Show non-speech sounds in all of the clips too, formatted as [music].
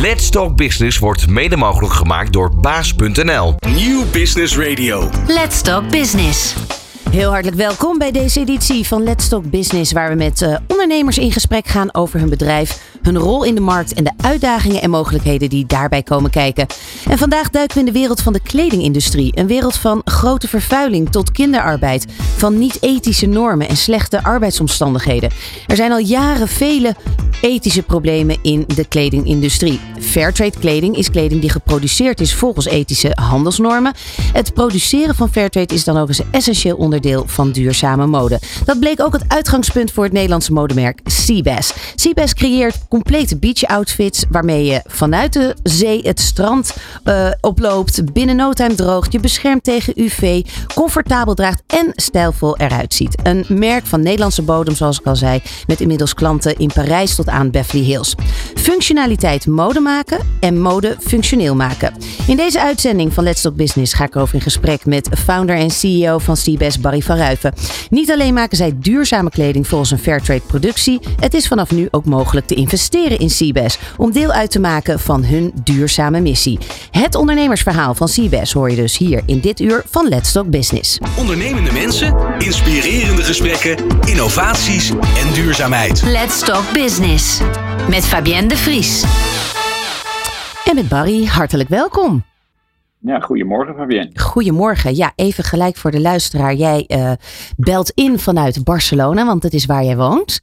Let's Talk Business wordt mede mogelijk gemaakt door baas.nl. Nieuw Business Radio. Let's Talk Business. Heel hartelijk welkom bij deze editie van Let's Talk Business, waar we met uh, ondernemers in gesprek gaan over hun bedrijf, hun rol in de markt en de uitdagingen en mogelijkheden die daarbij komen kijken. En vandaag duiken we in de wereld van de kledingindustrie, een wereld van grote vervuiling tot kinderarbeid, van niet-ethische normen en slechte arbeidsomstandigheden. Er zijn al jaren vele ethische problemen in de kledingindustrie. Fairtrade kleding is kleding die geproduceerd is volgens ethische handelsnormen. Het produceren van Fairtrade is dan ook een essentieel onderdeel van duurzame mode. Dat bleek ook het uitgangspunt voor het Nederlandse modemerk Seabass. Seabass creëert complete beach outfits waarmee je vanuit de zee het strand uh, oploopt, binnen no time droogt, je beschermt tegen UV, comfortabel draagt en stijlvol eruit ziet. Een merk van Nederlandse bodem, zoals ik al zei, met inmiddels klanten in Parijs tot aan Beverly Hills. Functionaliteit mode maken en mode functioneel maken. In deze uitzending van Let's Talk Business ga ik over in gesprek met founder en CEO van Seabass, Barry van Ruiven. Niet alleen maken zij duurzame kleding volgens een Fairtrade productie, het is vanaf nu ook mogelijk te investeren in Seabass om deel uit te maken van hun duurzame missie. Het ondernemersverhaal van Seabass hoor je dus hier in dit uur van Let's Talk Business. Ondernemende mensen, inspirerende gesprekken, innovaties en duurzaamheid. Let's Talk Business met Fabienne de Vries. En met Barry, hartelijk welkom. Ja, goedemorgen Fabienne. Goedemorgen. Ja, even gelijk voor de luisteraar. Jij uh, belt in vanuit Barcelona, want dat is waar jij woont.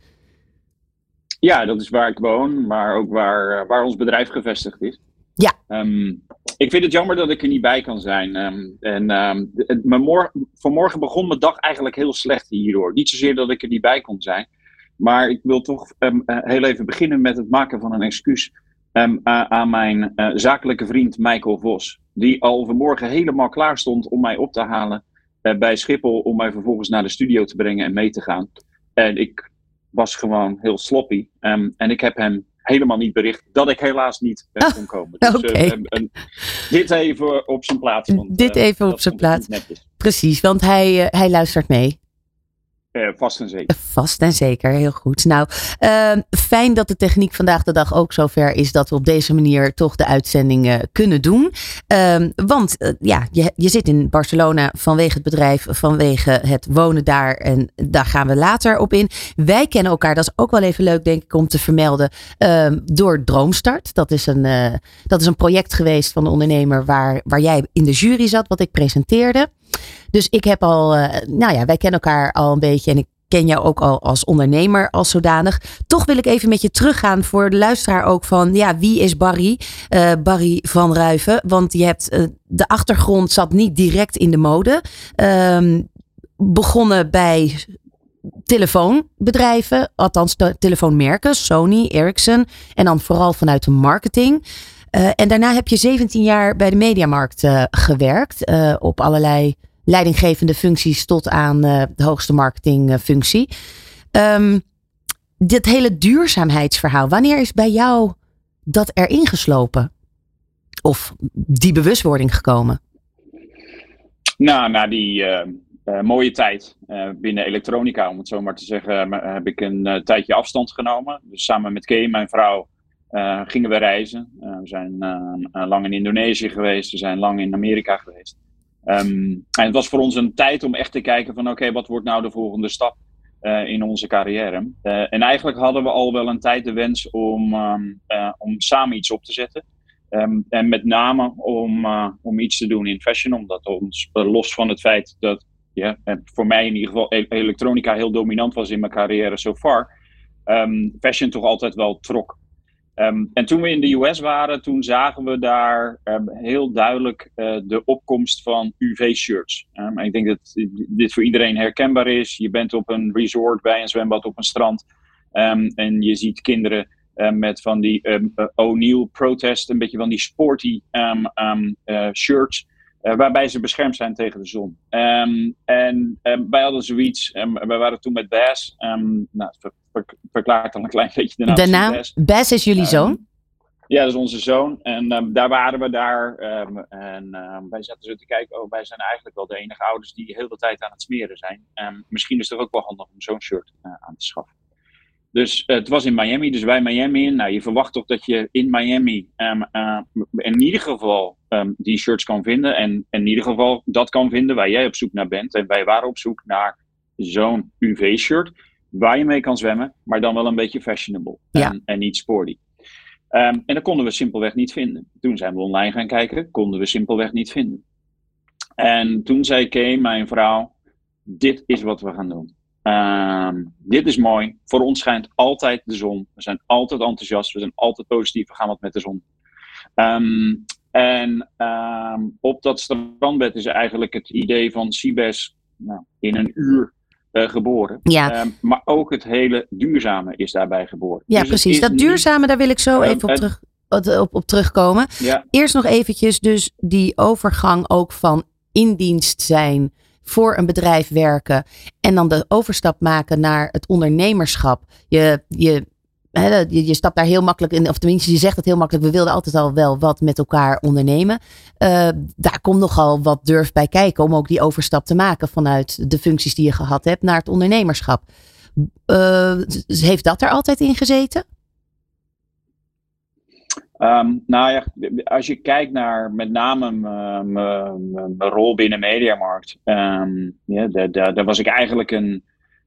Ja, dat is waar ik woon, maar ook waar, eh, waar ons bedrijf gevestigd is. Ja. Um, ik vind het jammer dat ik er niet bij kan zijn. Um, en um, het, mijn morgen, vanmorgen begon mijn dag eigenlijk heel slecht hierdoor. Niet zozeer dat ik er niet bij kon zijn, maar ik wil toch uh, heel even beginnen met het maken van een excuus uh, aan mijn uh, zakelijke vriend Michael Vos. Die al vanmorgen helemaal klaar stond om mij op te halen bij Schiphol. Om mij vervolgens naar de studio te brengen en mee te gaan. En ik was gewoon heel sloppy. Um, en ik heb hem helemaal niet bericht dat ik helaas niet uh, kon komen. Dus okay. uh, uh, dit even op zijn plaats. [laughs] Want, dit even op zijn plaats. Precies, want hij, hij luistert mee. Uh, vast en zeker. Vast en zeker, heel goed. Nou, uh, fijn dat de techniek vandaag de dag ook zover is dat we op deze manier toch de uitzending uh, kunnen doen. Uh, want uh, ja, je, je zit in Barcelona vanwege het bedrijf, vanwege het wonen daar. En daar gaan we later op in. Wij kennen elkaar, dat is ook wel even leuk denk ik om te vermelden, ehm, door Droomstart. Dat is, een, dat is een project geweest van de ondernemer waar, waar jij in de jury zat, wat ik presenteerde. Dus ik heb al, uh, nou ja, wij kennen elkaar al een beetje en ik ken jou ook al als ondernemer als zodanig. Toch wil ik even met je teruggaan voor de luisteraar ook van, ja, wie is Barry? Uh, Barry van Ruiven. Want je hebt, uh, de achtergrond zat niet direct in de mode. Um, begonnen bij telefoonbedrijven, althans te telefoonmerken, Sony, Ericsson. En dan vooral vanuit de marketing. Uh, en daarna heb je 17 jaar bij de mediamarkt uh, gewerkt. Uh, op allerlei leidinggevende functies tot aan de hoogste marketingfunctie. Um, dit hele duurzaamheidsverhaal, wanneer is bij jou dat erin geslopen? Of die bewustwording gekomen? Nou, na die mooie tijd binnen elektronica, om het zo maar te zeggen, heb ik een tijdje afstand genomen. Dus samen met Kay, mijn vrouw, uh, gingen we reizen. Uh, we zijn uh, lang in Indonesië geweest, we zijn lang in Amerika geweest. Um, en het was voor ons een tijd om echt te kijken van oké, wat wordt nou de volgende stap in onze carrière? en eigenlijk hadden we al wel een tijd de wens om, um, om samen iets op te zetten. Um, en met name om, om iets te doen in fashion, omdat ons los van het feit dat ja, voor mij in ieder geval elektronica heel dominant was in mijn carrière so far, fashion toch altijd wel trok. Um, en toen we in de US waren, toen zagen we daar um, heel duidelijk uh, de opkomst van UV-shirts. Um, ik denk dat dit voor iedereen herkenbaar is. Je bent op een resort, bij een zwembad, op een strand. en je ziet kinderen met van die uh, O'Neill protest, een beetje van die sporty uh, shirts. Waarbij ze beschermd zijn tegen de zon. En um, wij hadden zoiets, um, wij waren toen met Bas, nou, verklaart dan een klein [laughs] beetje de naam. De naam. Bas is jullie zoon? Ja, dat is onze zoon. En daar waren we daar. en wij zaten zo te kijken, oh, wij zijn eigenlijk wel de enige ouders die de hele tijd aan het smeren zijn. misschien is het ook wel handig om zo'n shirt uh, aan te schaffen. Dus het was in Miami, dus wij Miami in. Nou, je verwacht toch dat je in Miami uh, in ieder geval die shirts kan vinden. En in ieder geval dat kan vinden waar jij op zoek naar bent. En wij waren op zoek naar zo'n UV-shirt waar je mee kan zwemmen, maar dan wel een beetje fashionable Ja. en, en niet sporty. Um, en dat konden we simpelweg niet vinden. Toen zijn we online gaan kijken, konden we simpelweg niet vinden. En toen zei Kay, mijn vrouw, dit is wat we gaan doen. Um, dit is mooi. Voor ons schijnt altijd de zon. We zijn altijd enthousiast. We zijn altijd positief. We gaan wat met de zon. Um, en um, op dat strandbed is eigenlijk het idee van Cibes nou, in een uur uh, geboren. Ja. maar ook het hele duurzame is daarbij geboren. Ja, dus precies. Dat duurzame, daar wil ik zo even op, terug, op, op terugkomen. Ja. Eerst nog eventjes dus die overgang ook van in dienst zijn voor een bedrijf werken en dan de overstap maken naar het ondernemerschap. Je, je, je, je stapt daar heel makkelijk in, of tenminste je zegt het heel makkelijk, we wilden altijd al wel wat met elkaar ondernemen. Uh, daar komt nogal wat durf bij kijken om ook die overstap te maken vanuit de functies die je gehad hebt naar het ondernemerschap. Uh, heeft dat er altijd in gezeten? Um, nou ja, als je kijkt naar met name mijn rol binnen Mediamarkt, um, ja, daar was ik eigenlijk een,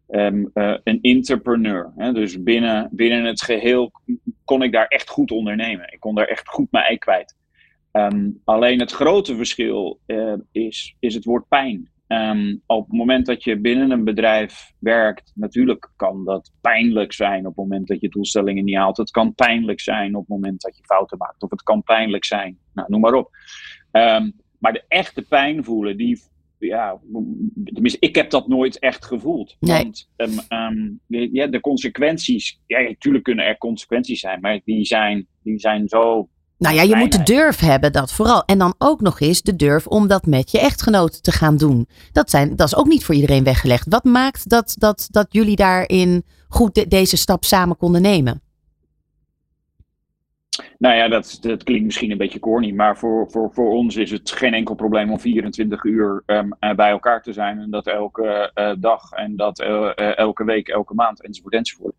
um, uh, een entrepreneur. Hè? Dus binnen, binnen het geheel kon ik daar echt goed ondernemen. Ik kon daar echt goed mijn ei kwijt. alleen het grote verschil uh, is, is het woord pijn. Um, op het moment dat je binnen een bedrijf werkt, natuurlijk kan dat pijnlijk zijn op het moment dat je doelstellingen niet haalt. Het kan pijnlijk zijn op het moment dat je fouten maakt. Of het kan pijnlijk zijn, nou, noem maar op. Maar de echte pijn voelen, die, ja, tenminste, ik heb dat nooit echt gevoeld. Nee. Want um, ja, de consequenties, ja, natuurlijk kunnen er consequenties zijn, maar die zijn, die zijn zo nou ja, je moet de durf hebben, dat vooral. En dan ook nog eens de durf om dat met je echtgenoot te gaan doen. Dat, zijn, dat is ook niet voor iedereen weggelegd. Wat maakt dat, dat, dat jullie daarin goed de, deze stap samen konden nemen? Nou ja, dat, dat klinkt misschien een beetje corny, maar voor, voor, voor ons is het geen enkel probleem om 24 uur um, uh, bij elkaar te zijn. En dat elke uh, dag en dat uh, elke week, elke maand enzovoort enzovoort.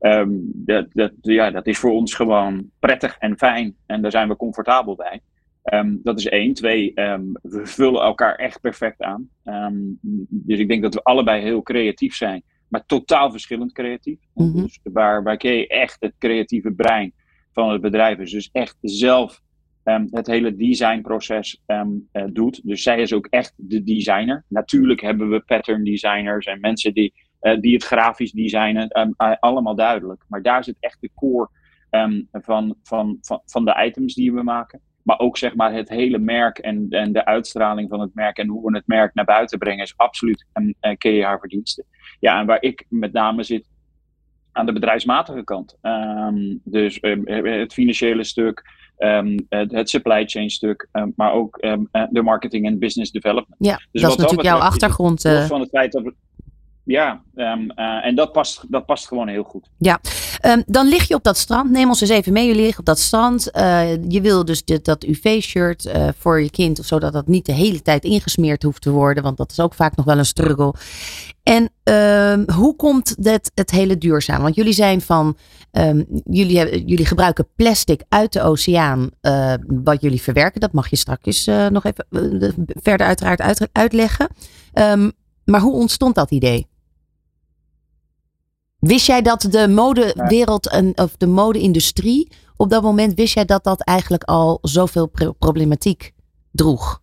Um, dat, dat, ja, dat is voor ons gewoon prettig en fijn. En daar zijn we comfortabel bij. Um, dat is één. Twee, we vullen elkaar echt perfect aan. dus ik denk dat we allebei heel creatief zijn. Maar totaal verschillend creatief. Mm -hmm. dus waar, waar Kay echt het creatieve brein van het bedrijf is. Dus echt zelf het hele designproces uh, doet. Dus zij is ook echt de designer. Natuurlijk hebben we pattern designers en mensen die uh, die het grafisch designen, um, uh, allemaal duidelijk. Maar daar zit echt de core van, van, van, van de items die we maken. Maar ook zeg maar het hele merk en, en de uitstraling van het merk en hoe we het merk naar buiten brengen is absoluut een uh, KH verdienste. Ja, en waar ik met name zit aan de bedrijfsmatige kant. Um, dus het financiële stuk, um, het, het, supply chain stuk, um, maar ook de marketing en business development. Ja, dus dat is natuurlijk jouw achtergrond. Los van het feit dat we, ja, um, uh, en dat past, dat past gewoon heel goed. Ja, um, dan lig je op dat strand. Neem ons eens even mee. Jullie liggen op dat strand. Uh, je wil dus dit, dat UV-shirt uh, voor je kind, zodat dat niet de hele tijd ingesmeerd hoeft te worden. Want dat is ook vaak nog wel een struggle. En um, hoe komt dit, het hele duurzaam? Want jullie zijn van, jullie, hebben, jullie gebruiken plastic uit de oceaan, wat jullie verwerken. Dat mag je straks nog even verder uiteraard uit, uitleggen. maar hoe ontstond dat idee? Wist jij dat de modewereld en, of de mode-industrie op dat moment, wist jij dat dat eigenlijk al zoveel problematiek droeg?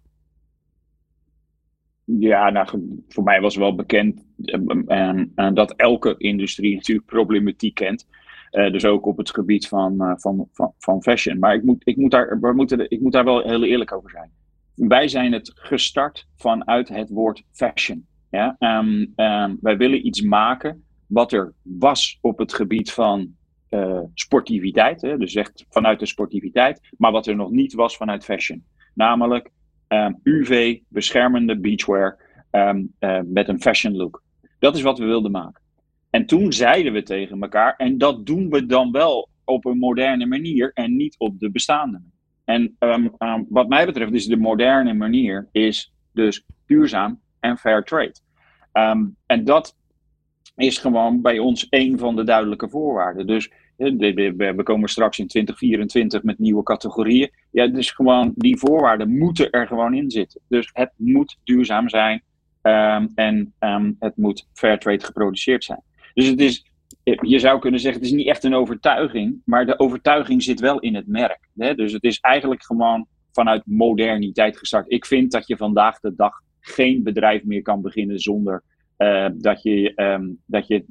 Ja, nou, voor mij was wel bekend uh, uh, dat elke industrie natuurlijk problematiek kent. Uh, dus ook op het gebied van, van, van, van fashion. Maar ik moet, ik, moet daar, we moeten, ik moet daar wel heel eerlijk over zijn. Wij zijn het gestart vanuit het woord fashion. Ja? Um, um, wij willen iets maken wat er was op het gebied van uh, sportiviteit. Hè, dus echt vanuit de sportiviteit. Maar wat er nog niet was vanuit fashion. Namelijk um, UV, beschermende beachwear um, uh, met een fashion look. Dat is wat we wilden maken. En toen zeiden we tegen elkaar, en dat doen we dan wel op een moderne manier en niet op de bestaande. En um, wat mij betreft is de moderne manier is dus duurzaam en fair trade. en dat is gewoon bij ons een van de duidelijke voorwaarden. Dus we komen straks in 2024 met nieuwe categorieën. Ja, dus gewoon die voorwaarden moeten er gewoon in zitten. Dus het moet duurzaam zijn um, en um, het moet fair trade geproduceerd zijn. Dus het is, je zou kunnen zeggen, het is niet echt een overtuiging, maar de overtuiging zit wel in het merk. Hè? Dus het is eigenlijk gewoon vanuit moderniteit gestart. Ik vind dat je vandaag de dag geen bedrijf meer kan beginnen zonder uh, dat, je, um, dat je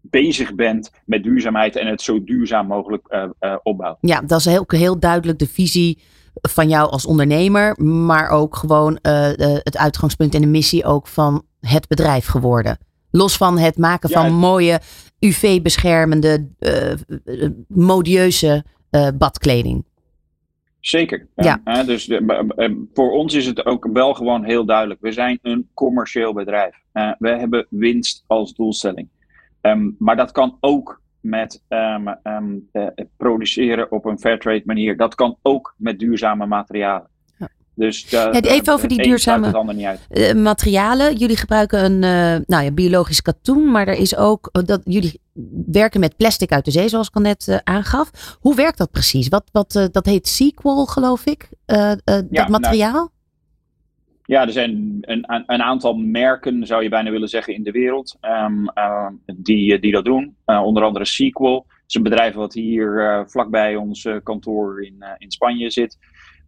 bezig bent met duurzaamheid en het zo duurzaam mogelijk uh, uh, opbouwen. Ja, dat is heel, heel duidelijk de visie van jou als ondernemer, maar ook gewoon het uitgangspunt en de missie ook van het bedrijf geworden. Los van het maken van mooie UV-beschermende, modieuze badkleding. Zeker. Ja. ja. dus de, voor ons is het ook wel gewoon heel duidelijk. We zijn een commercieel bedrijf. Uh, we hebben winst als doelstelling. Um, maar dat kan ook met um, um, uh, produceren op een fairtrade manier. Dat kan ook met duurzame materialen. Dus ja, even over die duurzame uh, materialen. Jullie gebruiken een uh, nou ja, biologisch katoen, maar er is ook uh, dat jullie werken met plastic uit de zee, zoals ik al net aangaf. Hoe werkt dat precies? Wat, wat, dat heet Sequel, geloof ik, dat nou, materiaal? ja, er zijn een, een, aantal merken, zou je bijna willen zeggen, in de wereld um, die, die dat doen. onder andere Sequel. Dat is een bedrijf wat hier vlakbij ons kantoor in, in Spanje zit.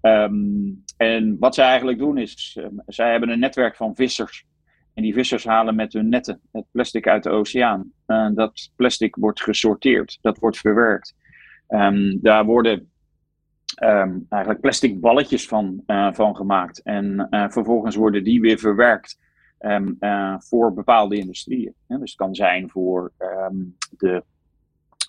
Um, en wat zij eigenlijk doen is, um, zij hebben een netwerk van vissers. En die vissers halen met hun netten het plastic uit de oceaan. Dat plastic wordt gesorteerd, dat wordt verwerkt. Um, daar worden eigenlijk plastic balletjes van, uh, van gemaakt. En uh, vervolgens worden die weer verwerkt voor bepaalde industrieën. dus het kan zijn voor, de,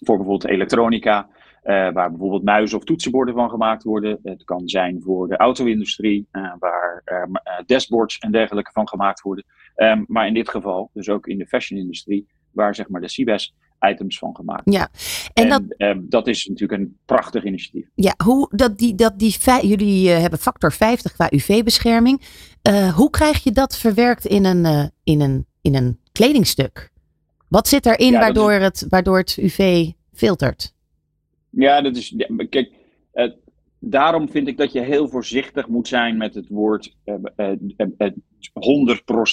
voor bijvoorbeeld elektronica. Uh, waar bijvoorbeeld muizen of toetsenborden van gemaakt worden. Het kan zijn voor de auto-industrie, uh, waar uh, dashboards en dergelijke van gemaakt worden. Um, maar in dit geval, dus ook in de fashion-industrie, waar zeg maar de CBS items van gemaakt Ja, en, en dat, ehm, dat is natuurlijk een prachtig initiatief. Ja, hoe dat die, dat die jullie hebben factor 50 qua UV-bescherming. hoe krijg je dat verwerkt in een, in een, in een kledingstuk? Wat zit erin ja, waardoor, het, waardoor het UV filtert? Ja, dat is. kijk, uh, daarom vind ik dat je heel voorzichtig moet zijn met het woord uh, uh,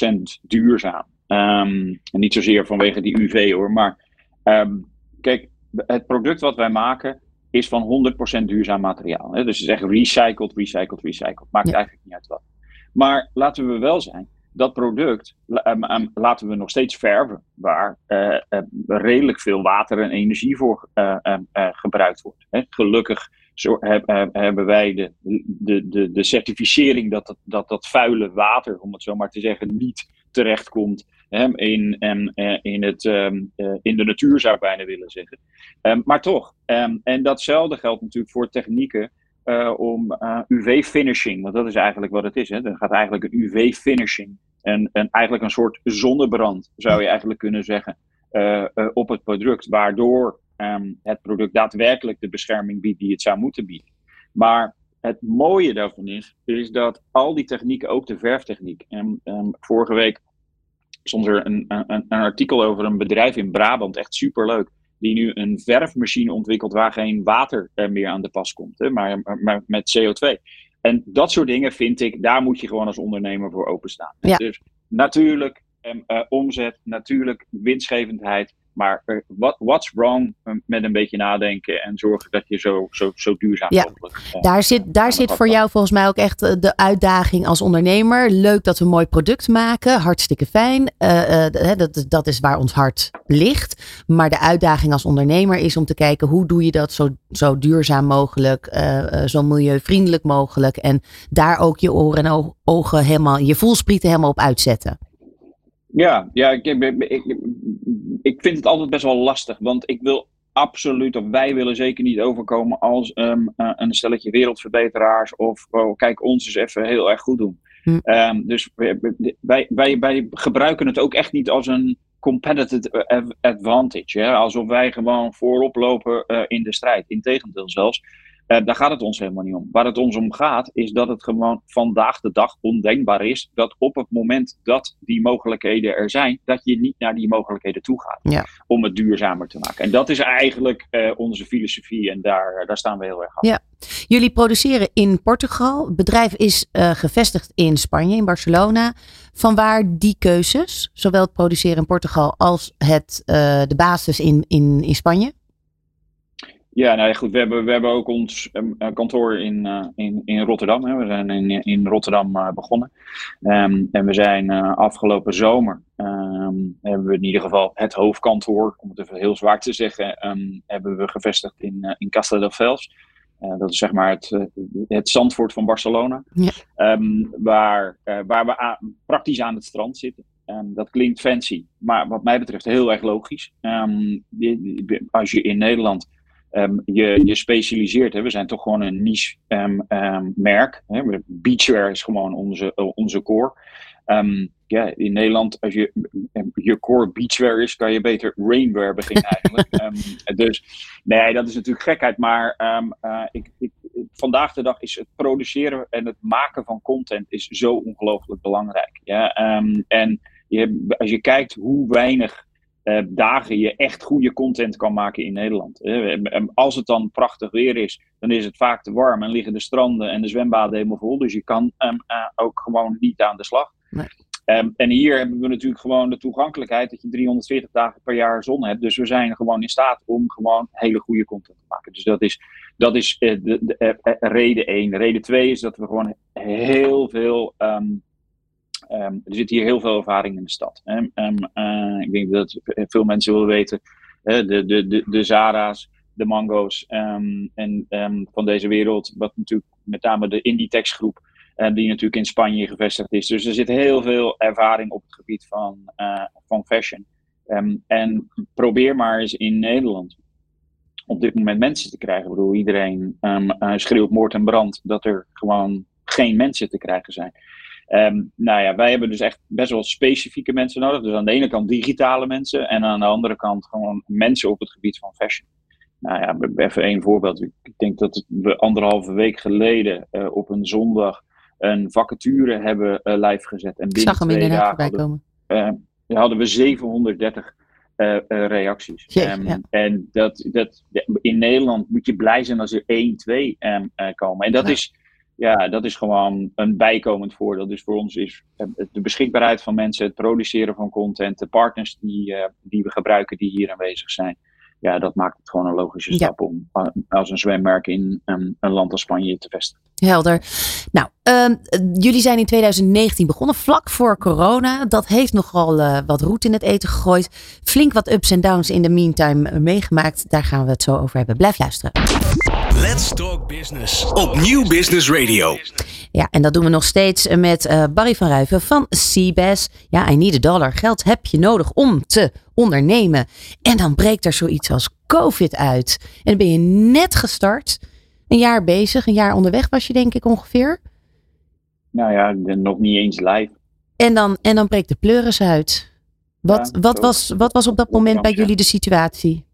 100% duurzaam. Um, en niet zozeer vanwege die UV hoor, maar um, kijk, het product wat wij maken is van 100% duurzaam materiaal. Hè? Dus het is echt recycled, recycled, recycled. Maakt ja. eigenlijk niet uit wat. Maar laten we wel zijn, dat product um, laten we nog steeds verven, waar uh, uh, redelijk veel water en energie voor uh, gebruikt wordt. Hè. Gelukkig zo, hebben wij de, de, de, certificering dat dat, dat dat vuile water, om het zo maar te zeggen, niet terechtkomt in, in, het, in de natuur, zou ik bijna willen zeggen. maar toch, en datzelfde geldt natuurlijk voor technieken om uh, UV-finishing, want dat is eigenlijk wat het is. Hè. Er gaat eigenlijk een UV-finishing en, en eigenlijk een soort zonnebrand, zou je eigenlijk kunnen zeggen, uh, op het product, waardoor um, het product daadwerkelijk de bescherming biedt die het zou moeten bieden. Maar het mooie daarvan is, is dat al die technieken, ook de verftechniek, en um, vorige week stond er een, een, een artikel over een bedrijf in Brabant, echt superleuk die nu een verfmachine ontwikkelt waar geen water meer aan de pas komt, hè, maar, maar, met CO2. En dat soort dingen vind ik, daar moet je gewoon als ondernemer voor openstaan. Ja. Dus natuurlijk um, uh, omzet, natuurlijk winstgevendheid, maar uh, what, what's wrong met een beetje nadenken en zorgen dat je zo, zo, zo duurzaam ja, mogelijk. Uh, daar zit, daar zit voor jou volgens mij ook echt de uitdaging als ondernemer. Leuk dat we een mooi product maken, hartstikke fijn. Uh, dat, dat is waar ons hart ligt. Maar de uitdaging als ondernemer is om te kijken hoe doe je dat zo, zo duurzaam mogelijk, zo milieuvriendelijk mogelijk. En daar ook je oren en ogen helemaal, je voelsprieten helemaal op uitzetten. Ja, ja ik, ik, ik vind het altijd best wel lastig, want ik wil absoluut, of wij willen zeker niet overkomen als um, uh, een stelletje wereldverbeteraars of oh, kijk, ons eens even heel erg goed doen. Hm. Um, dus wij, wij, wij gebruiken het ook echt niet als een competitive advantage, hè? alsof wij gewoon voorop lopen uh, in de strijd. Integendeel zelfs. Uh, daar gaat het ons helemaal niet om. Waar het ons om gaat, is dat het gewoon vandaag de dag ondenkbaar is dat op het moment dat die mogelijkheden er zijn, dat je niet naar die mogelijkheden toe gaat ja. om het duurzamer te maken. En dat is eigenlijk uh, onze filosofie en daar, daar staan we heel erg aan. Ja. Jullie produceren in Portugal. Het bedrijf is uh, gevestigd in Spanje, in Barcelona. Vanwaar die keuzes, zowel het produceren in Portugal als het, de basis in, in, in Spanje? Ja, nou ja, goed. We hebben, we hebben ook ons um, kantoor in, uh, in, in Rotterdam. Hè. We zijn in, in Rotterdam uh, begonnen. Um, en we zijn afgelopen zomer, um, hebben we in ieder geval het hoofdkantoor, om het even heel zwaar te zeggen, hebben we gevestigd in, in Casta del Fels. dat is zeg maar het, het Zandvoort van Barcelona. Ja. waar, waar we aan, praktisch aan het strand zitten. dat klinkt fancy, maar wat mij betreft heel erg logisch. als je in Nederland Um, je, je specialiseert. Hè. We zijn toch gewoon een niche um, um, merk. Hè. Beachwear is gewoon onze, onze core. ja, in Nederland, als je je core beachwear is, kan je beter rainwear beginnen eigenlijk. [laughs] dus nee, dat is natuurlijk gekheid. Maar uh, ik, ik, vandaag de dag is het produceren en het maken van content is zo ongelooflijk belangrijk. Ja? en je, als je kijkt hoe weinig uh, dagen je echt goede content kan maken in Nederland. als het dan prachtig weer is, dan is het vaak te warm en liggen de stranden en de zwembaden helemaal vol. Dus je kan um, uh, ook gewoon niet aan de slag. Nee. Um, en hier hebben we natuurlijk gewoon de toegankelijkheid dat je 340 dagen per jaar zon hebt. Dus we zijn gewoon in staat om gewoon hele goede content te maken. Dus dat is, dat is de, de, reden 1. Reden 2 is dat we gewoon heel veel um, Um, er zit hier heel veel ervaring in de stad. Um, uh, ik denk dat veel mensen willen weten, de, de, de, de Zara's, de Mango's um, en van deze wereld, wat natuurlijk met name de Inditex groep, uh, die natuurlijk in Spanje gevestigd is. Dus er zit heel veel ervaring op het gebied van, uh, van fashion. en probeer maar eens in Nederland op dit moment mensen te krijgen. Ik bedoel, iedereen schreeuwt moord en brand dat er gewoon geen mensen te krijgen zijn. Um, nou ja, wij hebben dus echt best wel specifieke mensen nodig. Dus aan de ene kant digitale mensen en aan de andere kant gewoon mensen op het gebied van fashion. Nou ja, even één voorbeeld. Ik denk dat we anderhalve week geleden uh, op een zondag een vacature hebben uh, live gezet. En binnen Ik zag hem twee inderdaad voorbij hadden, komen. uh, hadden we 730 uh, reacties. Jeetje, um, ja. En dat, dat, in Nederland moet je blij zijn als er 1, 2 um, komen. En dat Ja. is ja, dat is gewoon een bijkomend voordeel. Dus voor ons is eh, de beschikbaarheid van mensen, het produceren van content, de partners die, uh, die we gebruiken die hier aanwezig zijn. Ja, dat maakt het gewoon een logische Ja. stap om uh, als een zwemmerk in um, een land als Spanje te vestigen. Helder. Nou, ehm, jullie zijn in 2019 begonnen, vlak voor corona. Dat heeft nogal eh, wat roet in het eten gegooid. Flink wat ups en downs in de meantime eh, meegemaakt. Daar gaan we het zo over hebben. Blijf luisteren. Let's Talk Business op Nieuw Business Radio. Ja, en dat doen we nog steeds met eh, Barry van Ruiven van Seabass. Ja, I need a dollar. Geld heb je nodig om te ondernemen. En dan breekt er zoiets als COVID uit. En dan ben je net gestart. Een jaar bezig, een jaar onderweg was je denk ik ongeveer. Nou ja, nog niet eens live. En dan, en dan breekt de pleuris uit. Wat, Ja, wat, was, wat was op dat moment bij jullie de situatie?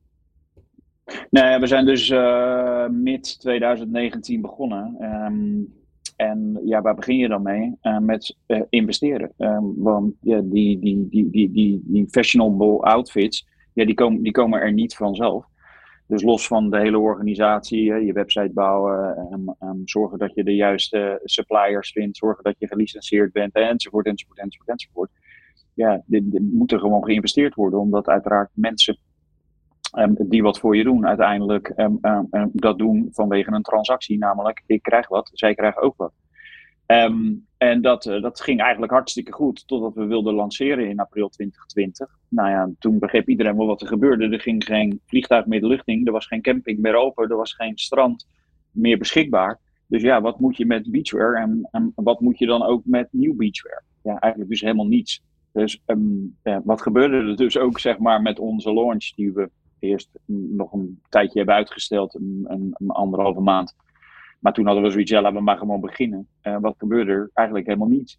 Nee, we zijn dus uh, mid 2019 begonnen. Um, en ja, waar begin je dan mee? Uh, met uh, investeren. Um, want ja, die, die, die, die, die, die fashionable outfits, ja, die, komen, die komen er niet vanzelf. Dus los van de hele organisatie, je website bouwen, um, zorgen dat je de juiste suppliers vindt, zorgen dat je gelicenseerd bent, enzovoort, enzovoort, enzovoort, enzovoort. Ja, dit, dit moet er gewoon geïnvesteerd worden, omdat uiteraard mensen Um, die wat voor je doen, uiteindelijk um, um, dat doen vanwege een transactie. Namelijk, ik krijg wat, zij krijgen ook wat. en dat, uh, dat ging eigenlijk hartstikke goed, totdat we wilden lanceren in april 2020. Nou ja, toen begreep iedereen wel wat er gebeurde. Er ging geen vliegtuig meer de lucht in, er was geen camping meer open, er was geen strand meer beschikbaar. Dus ja, wat moet je met beachwear en, en wat moet je dan ook met nieuw beachwear? Ja, eigenlijk dus helemaal niets. Dus wat gebeurde er dus ook zeg maar met onze launch die we eerst nog een tijdje hebben uitgesteld, een, een, een, anderhalve maand. Maar toen hadden we zoiets, ja, laten we maar gewoon beginnen. Uh, wat gebeurde er? Eigenlijk helemaal niets.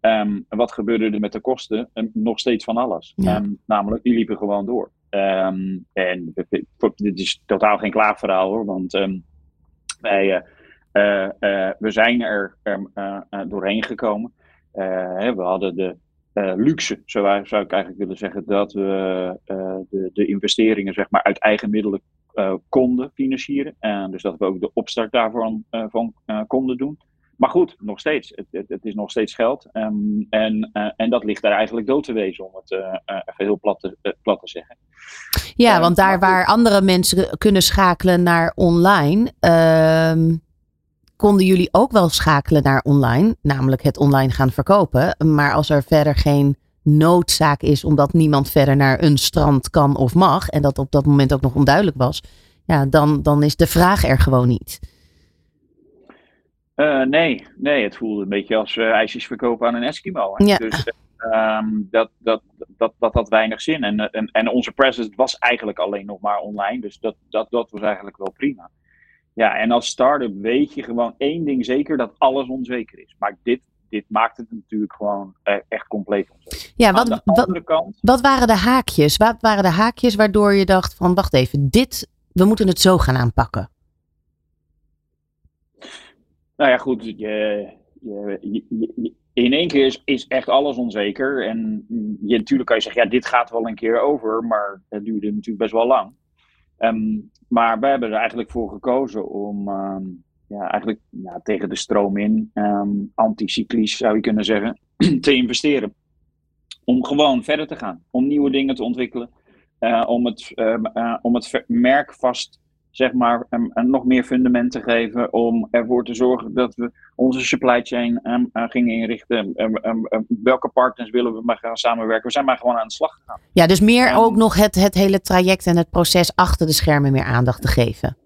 Um, wat gebeurde er met de kosten? Um, nog steeds van alles. Ja. Um, namelijk, die liepen gewoon door. en dit is totaal geen klaagverhaal hoor, want Wij, we zijn er doorheen gekomen. we hadden de luxe, zou, zou, ik eigenlijk willen zeggen, dat we de, de, investeringen zeg maar, uit eigen middelen konden financieren. En dus dat we ook de opstart daarvan van, konden doen. Maar goed, nog steeds. Het, het, het is nog steeds geld. Ehm, en, en dat ligt daar eigenlijk dood te wezen, om het even heel plat te, plat te zeggen. Ja, um, want daar waar andere mensen kunnen schakelen naar online, ehm, konden jullie ook wel schakelen naar online, namelijk het online gaan verkopen. Maar als er verder geen noodzaak is, omdat niemand verder naar een strand kan of mag, en dat op dat moment ook nog onduidelijk was, ja, dan, dan is de vraag er gewoon niet. Uh, nee, nee, het voelde een beetje als uh, ijsjes verkopen aan een Eskimo. Ja. Dus um, dat, dat, dat, dat had weinig zin. En, en, en onze presence was eigenlijk alleen nog maar online. Dus dat, dat, dat was eigenlijk wel prima. Ja, en als start-up weet je gewoon één ding zeker: dat alles onzeker is. Maar dit, dit maakt het natuurlijk gewoon echt compleet onzeker. Ja, wat, wat, kant, wat waren de haakjes? Wat waren de haakjes waardoor je dacht: van wacht even, dit, we moeten het zo gaan aanpakken? Nou ja, goed. Je, je, je, in één keer is, is echt alles onzeker. En je, natuurlijk kan je zeggen, ja, dit gaat wel een keer over. Maar het duurde natuurlijk best wel lang. Um, maar wij hebben er eigenlijk voor gekozen om um, ja, eigenlijk ja, tegen de stroom in, um, anticyclisch zou je kunnen zeggen, [clears throat] te investeren. Om gewoon verder te gaan. Om nieuwe dingen te ontwikkelen. Uh, om, het, uh, om het merk vast zeg maar, um, nog meer fundament te geven om ervoor te zorgen dat we onze supply chain um, uh, gingen inrichten. Um, welke partners willen we maar gaan samenwerken? We zijn maar gewoon aan de slag gegaan. Ja, dus meer ook nog het, het hele traject en het proces achter de schermen meer aandacht te geven.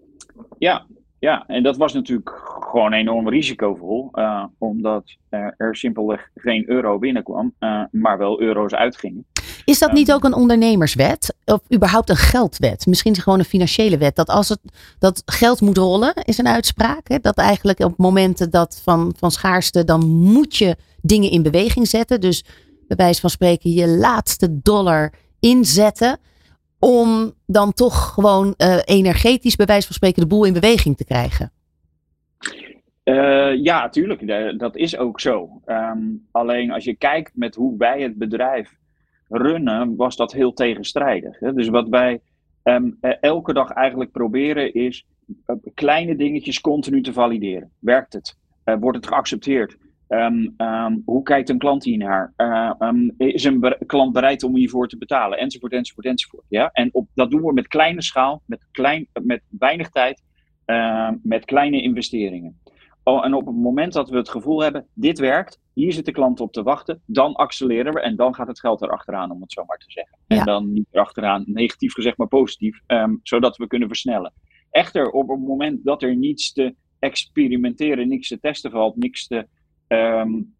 Ja, ja, en dat was natuurlijk gewoon enorm risicovol, uh, omdat er, er simpelweg geen euro binnenkwam, uh, maar wel euro's uitgingen. Is dat niet ook een ondernemerswet? Of überhaupt een geldwet? Misschien gewoon een financiële wet. Dat als het dat geld moet rollen, is een uitspraak. Hè? Dat eigenlijk op momenten dat van, van schaarste, dan moet je dingen in beweging zetten. Dus bij wijze van spreken je laatste dollar inzetten. Om dan toch gewoon uh, energetisch, bij wijze van spreken, de boel in beweging te krijgen. Uh, ja, tuurlijk. Dat is ook zo. Um, alleen als je kijkt met hoe wij het bedrijf runnen, was dat heel tegenstrijdig. Hè? Dus wat wij um, elke dag eigenlijk proberen is uh, kleine dingetjes continu te valideren. Werkt het? Wordt het geaccepteerd? Um, um, hoe kijkt een klant hiernaar? Uh, is een klant bereid om hiervoor te betalen? Enzovoort, enzovoort, enzovoort. Ja? En op, dat doen we met kleine schaal, met, klein, met weinig tijd, met kleine investeringen. Oh, en op het moment dat we het gevoel hebben, dit werkt, hier zit de klant op te wachten, dan accelereren we en dan gaat het geld erachteraan, om het zo maar te zeggen. Ja. En dan niet erachteraan, negatief gezegd, maar positief, zodat we kunnen versnellen. Echter, op het moment dat er niets te experimenteren, niks te testen valt, niks te um,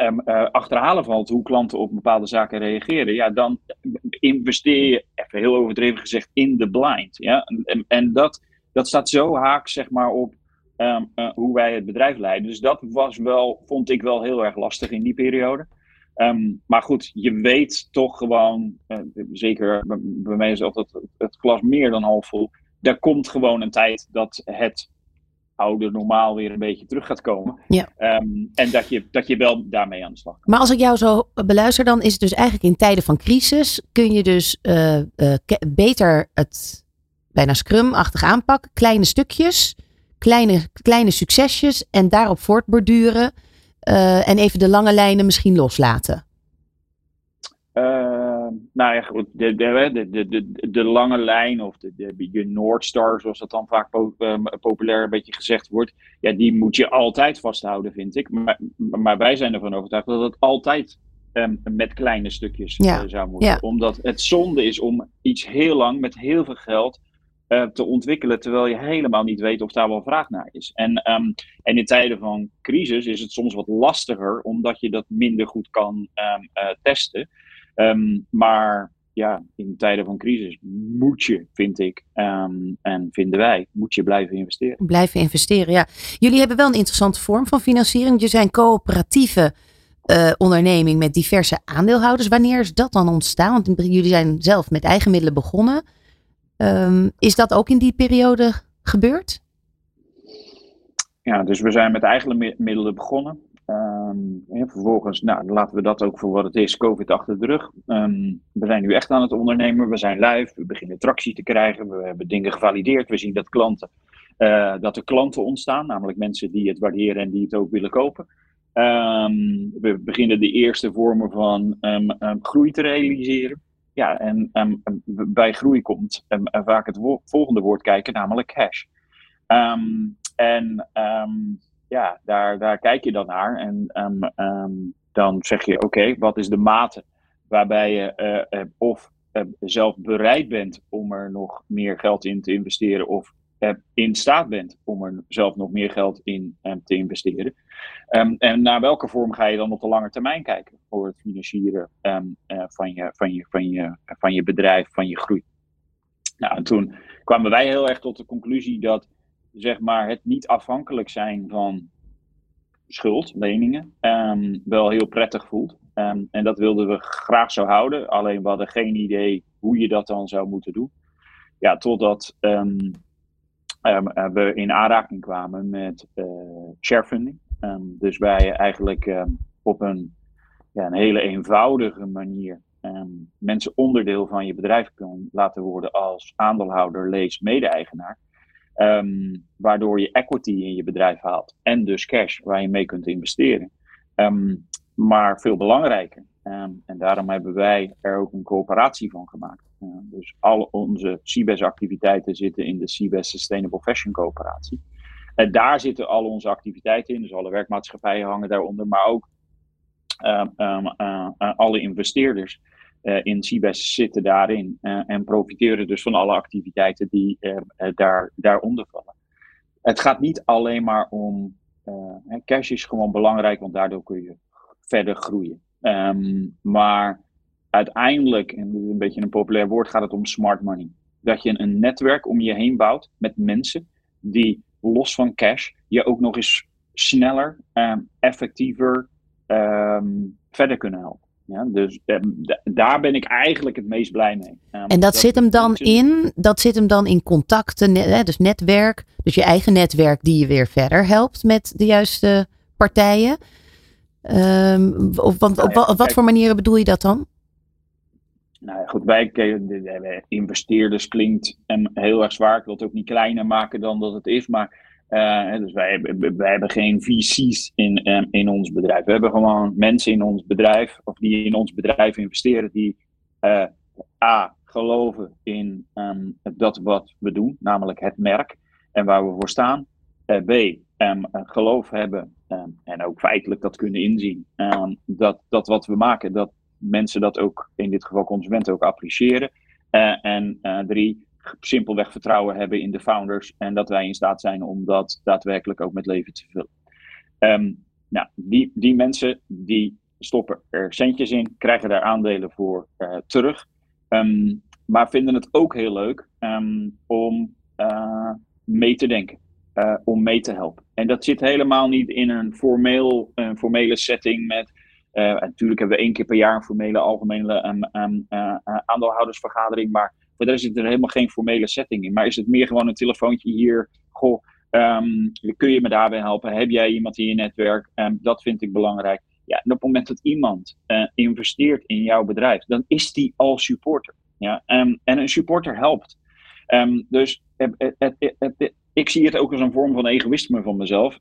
um, uh, achterhalen valt, hoe klanten op bepaalde zaken reageren, ja, dan investeer je, even heel overdreven gezegd, in de blind. Ja? En, en dat, dat staat zo haak, zeg maar, op um, uh, hoe wij het bedrijf leiden. Dus dat was wel, vond ik wel heel erg lastig in die periode. Maar goed, je weet toch gewoon, uh, zeker bij mij is altijd het, het meer dan half vol. Er komt gewoon een tijd dat het oude normaal weer een beetje terug gaat komen. Ja. Um, en dat je, dat je wel daarmee aan de slag. Maar als ik jou zo beluister, dan is het dus eigenlijk in tijden van crisis kun je dus uh, uh, beter het bijna scrum-achtig aanpakken. Kleine stukjes kleine, kleine succesjes en daarop voortborduren. Uh, en even de lange lijnen misschien loslaten? Nou ja, goed. De, de, de, de, de lange lijn of de, de, je Noordstar, zoals dat dan vaak po uh, populair een beetje gezegd wordt. Ja, die moet je altijd vasthouden, vind ik. Maar, maar wij zijn ervan overtuigd dat het altijd um, met kleine stukjes ja. zou moeten. Ja. Omdat het zonde is om iets heel lang met heel veel geld uh, te ontwikkelen, terwijl je helemaal niet weet of daar wel vraag naar is. En, um, en in tijden van crisis is het soms wat lastiger, omdat je dat minder goed kan um, uh, testen. Um, maar ja, in tijden van crisis moet je, vind ik, en vinden wij, moet je blijven investeren. Blijven investeren, ja. Jullie hebben wel een interessante vorm van financiering. Je zijn coöperatieve uh, onderneming met diverse aandeelhouders. Wanneer is dat dan ontstaan? Want jullie zijn zelf met eigen middelen begonnen. Um, is dat ook in die periode gebeurd? Ja, dus we zijn met eigen middelen begonnen. Um, vervolgens, nou, laten we dat ook voor wat het is, COVID achter de rug. Ehm, we zijn nu echt aan het ondernemen, we zijn live, we beginnen tractie te krijgen, we hebben dingen gevalideerd, we zien dat, klanten, uh, dat er klanten ontstaan, namelijk mensen die het waarderen en die het ook willen kopen. Um, we beginnen de eerste vormen van groei te realiseren. Ja, en bij groei komt vaak het volgende woord kijken, namelijk cash. en ja, daar, daar kijk je dan naar. En um, um, dan zeg je: oké, wat is de mate waarbij je uh, of uh, zelf bereid bent om er nog meer geld in te investeren, of in staat bent om er zelf nog meer geld in um, te investeren. En naar welke vorm ga je dan op de lange termijn kijken voor het financieren van, je, van, je, van, je, van je bedrijf, van je groei? Nou, en toen kwamen wij heel erg tot de conclusie dat zeg maar, het niet afhankelijk zijn van schuld, leningen, um, wel heel prettig voelt. Um, en dat wilden we graag zo houden, alleen we hadden geen idee hoe je dat dan zou moeten doen. Ja, totdat um, we in aanraking kwamen met uh, sharefunding. dus wij eigenlijk op een, ja, een hele eenvoudige manier mensen onderdeel van je bedrijf kunnen laten worden als aandeelhouder, lees, mede-eigenaar. Um, waardoor je equity in je bedrijf haalt en dus cash waar je mee kunt investeren. Um, maar veel belangrijker, um, en daarom hebben wij er ook een coöperatie van gemaakt. Dus al onze CBES activiteiten zitten in de CBES Sustainable Fashion Coöperatie. En daar zitten al onze activiteiten in, dus alle werkmaatschappijen hangen daaronder, maar ook uh, uh, alle investeerders in CBES zitten daarin uh, en profiteren dus van alle activiteiten die uh, daar, daaronder vallen. Het gaat niet alleen maar om cash is gewoon belangrijk, want daardoor kun je verder groeien. Um, maar uiteindelijk, en een beetje een populair woord, gaat het om smart money. Dat je een netwerk om je heen bouwt met mensen die los van cash je ook nog eens sneller, um, effectiever um, verder kunnen helpen. Ja, dus eh, daar ben ik eigenlijk het meest blij mee. en dat, dat, zit hem dan in, dat zit hem dan in contacten, hè, dus netwerk, dus je eigen netwerk die je weer verder helpt met de juiste partijen. Um, of, want, nou ja, op, wat voor manieren bedoel je dat dan? Nou ja, goed, wij, de, investeerders klinkt heel erg zwaar. Ik wil het ook niet kleiner maken dan dat het is, maar uh, dus wij, wij hebben geen VC's in, um, in ons bedrijf. We hebben gewoon mensen in ons bedrijf, of die in ons bedrijf investeren, die uh, A, geloven in um, dat wat we doen, namelijk het merk en waar we voor staan. Uh, B, um, geloof hebben en ook feitelijk dat kunnen inzien, dat, dat wat we maken, dat mensen dat ook, in dit geval consumenten, ook appreciëren. en drie, simpelweg vertrouwen hebben in de founders en dat wij in staat zijn om dat daadwerkelijk ook met leven te vullen. Um, nou, die, die mensen die stoppen er centjes in, krijgen daar aandelen voor uh, terug, um, maar vinden het ook heel leuk um, om uh, mee te denken, uh, om mee te helpen. En dat zit helemaal niet in een formeel, een formele setting met natuurlijk hebben we één keer per jaar een formele algemene aandeelhoudersvergadering, maar maar daar zit er helemaal geen formele setting in. Maar is het meer gewoon een telefoontje hier? Goh, um, kun je me daarbij helpen? Heb jij iemand in je netwerk? Um, dat vind ik belangrijk. Ja, en op het moment dat iemand uh, investeert in jouw bedrijf, dan is die al supporter. Ja? Um, en een supporter helpt. dus het, ik zie het ook als een vorm van egoïsme van mezelf.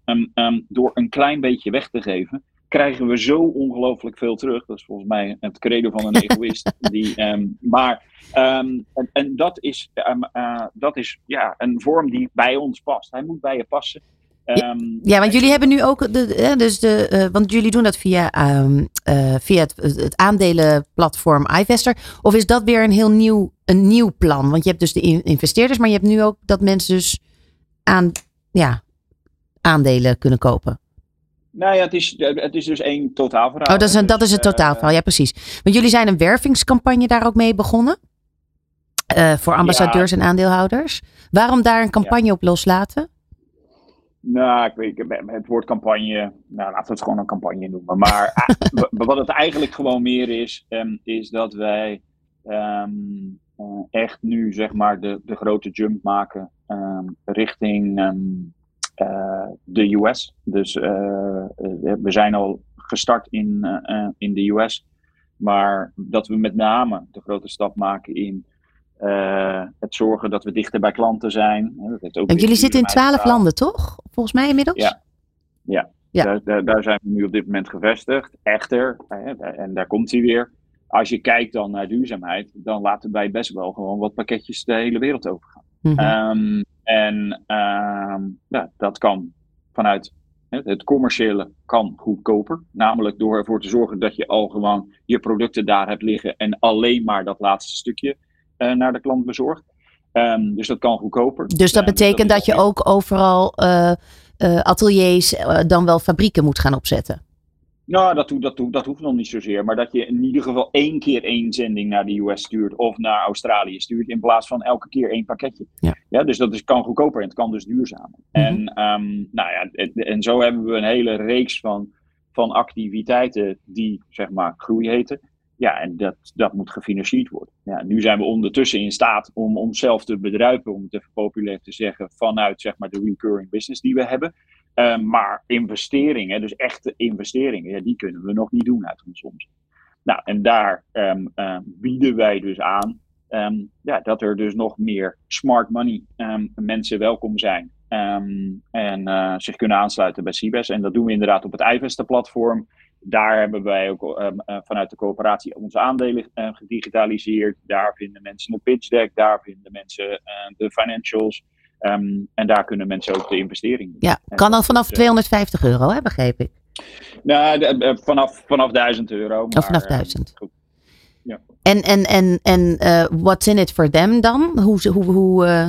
door een klein beetje weg te geven, krijgen we zo ongelooflijk veel terug. Dat is volgens mij het credo van een [laughs] egoïst. Die, um, maar um, en, en, dat is, um, uh, dat is ja, een vorm die bij ons past. Hij moet bij je passen. ja, want jullie hebben nu ook, de, dus de, uh, want jullie doen dat via, uh, via het, het aandelenplatform iVester. Of is dat weer een heel nieuw, een nieuw plan? Want je hebt dus de investeerders, maar je hebt nu ook dat mensen dus aan, ja, aandelen kunnen kopen. Nou ja, het is, het is dus één totaalverhaal. Oh, dat is, een, dat is het totaalverhaal, ja precies. Want jullie zijn een wervingscampagne daar ook mee begonnen. Uh, voor ambassadeurs en aandeelhouders. Waarom daar een campagne ja. op loslaten? Nou, ik weet, het woord campagne, nou laten we het gewoon een campagne noemen. Maar [laughs] wat het eigenlijk gewoon meer is, um, is dat wij um, uh, echt nu zeg maar de, de grote jump maken um, richting de US. Dus we zijn al gestart in, in de US. Maar dat we met name de grote stap maken in het zorgen dat we dichter bij klanten zijn. Dat heeft ook en jullie zitten in twaalf landen, toch? Volgens mij inmiddels? Ja, ja. ja. Daar, daar, zijn we nu op dit moment gevestigd. Echter, en daar komt hij weer. Als je kijkt dan naar duurzaamheid, dan laten wij best wel gewoon wat pakketjes de hele wereld overgaan. Mm en ehm, ja, dat kan vanuit het commerciële kan goedkoper. Namelijk door ervoor te zorgen dat je al gewoon je producten daar hebt liggen en alleen maar dat laatste stukje uh, naar de klant bezorgt. Um, dus dat kan goedkoper. Dus dat betekent dat, dat, je ook overal uh, uh, ateliers, dan wel fabrieken moet gaan opzetten? Nou, dat, dat, dat hoeft nog niet zozeer. Maar dat je in ieder geval één keer één zending naar de US stuurt of naar Australië stuurt. In plaats van elke keer één pakketje. Ja. ja dus dat is, kan goedkoper en het kan dus duurzamer. Mhm. En, um, nou ja, en zo hebben we een hele reeks van, van activiteiten die zeg maar groei heten. Ja, en dat, dat moet gefinancierd worden. Ja, nu zijn we ondertussen in staat om onszelf te bedruipen, om het even populair te zeggen, vanuit zeg maar, de recurring business die we hebben. Ehm, maar investeringen, dus echte investeringen, ja, die kunnen we nog niet doen uit ons omzet. Nou, en daar um, bieden wij dus aan ja, dat er dus nog meer smart money mensen welkom zijn. en uh, zich kunnen aansluiten bij Cibes. En dat doen we inderdaad op het iVesta-platform. Daar hebben wij ook uh, vanuit de coöperatie onze aandelen gedigitaliseerd. Daar vinden mensen een pitch deck, daar vinden mensen de financials. Um, en daar kunnen mensen ook de investering doen. Ja, kan dan vanaf 250 eh, euro, hè, begreep ik? Nou, de, vanaf, vanaf 1000 euro. Maar, vanaf 1000. Uh, ja. En, en, en, en uh, what's in it for them dan? Hoe, hoe, hoe, uh,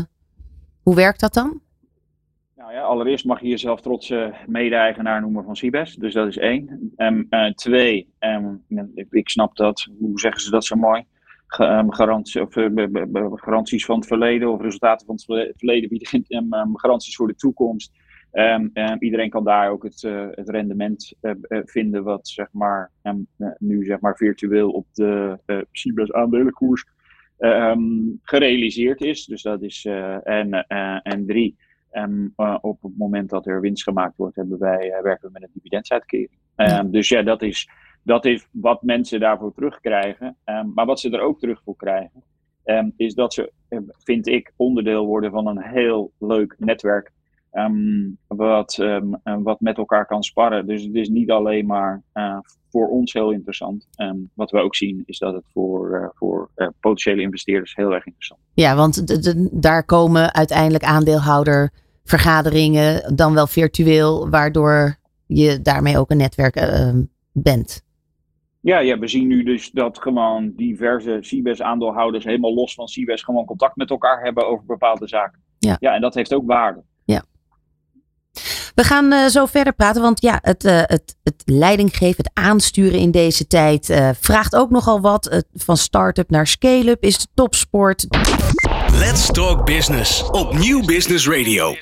hoe werkt dat dan? Nou ja, allereerst mag je jezelf trotse mede-eigenaar noemen van Cibes. Dus dat is één. Um, twee, um, ik snap dat, hoe zeggen ze dat zo mooi? Ehm, of, eh, garanties van het verleden of resultaten van het verleden bieden um, garanties voor de toekomst. Um, iedereen kan daar ook het, uh, het rendement uh, vinden wat zeg maar, nu zeg maar, virtueel op de Cibes aandelenkoers gerealiseerd is. Dus dat is en, en drie. op het moment dat er winst gemaakt wordt, hebben wij, werken we met een dividenduitkering. dus ja, dat is dat is wat mensen daarvoor terugkrijgen. Um, maar wat ze er ook terug voor krijgen, um, is dat ze, eh, vind ik, onderdeel worden van een heel leuk netwerk. Wat, wat met elkaar kan sparren. Dus het is niet alleen maar uh, voor ons heel interessant. wat we ook zien is dat het voor, uh, voor potentiële investeerders heel erg interessant is. Ja, want daar komen uiteindelijk aandeelhoudervergaderingen, dan wel virtueel, waardoor je daarmee ook een netwerk bent. Ja, ja, we zien nu dus dat gewoon diverse CBS-aandeelhouders helemaal los van CBS gewoon contact met elkaar hebben over bepaalde zaken. Ja, ja en dat heeft ook waarde. Ja. We gaan uh, zo verder praten, want ja, het, uh, het, het leidinggeven, het aansturen in deze tijd uh, vraagt ook nogal wat. van start-up naar scale-up is topsport. Let's Talk Business op Nieuw Business Radio.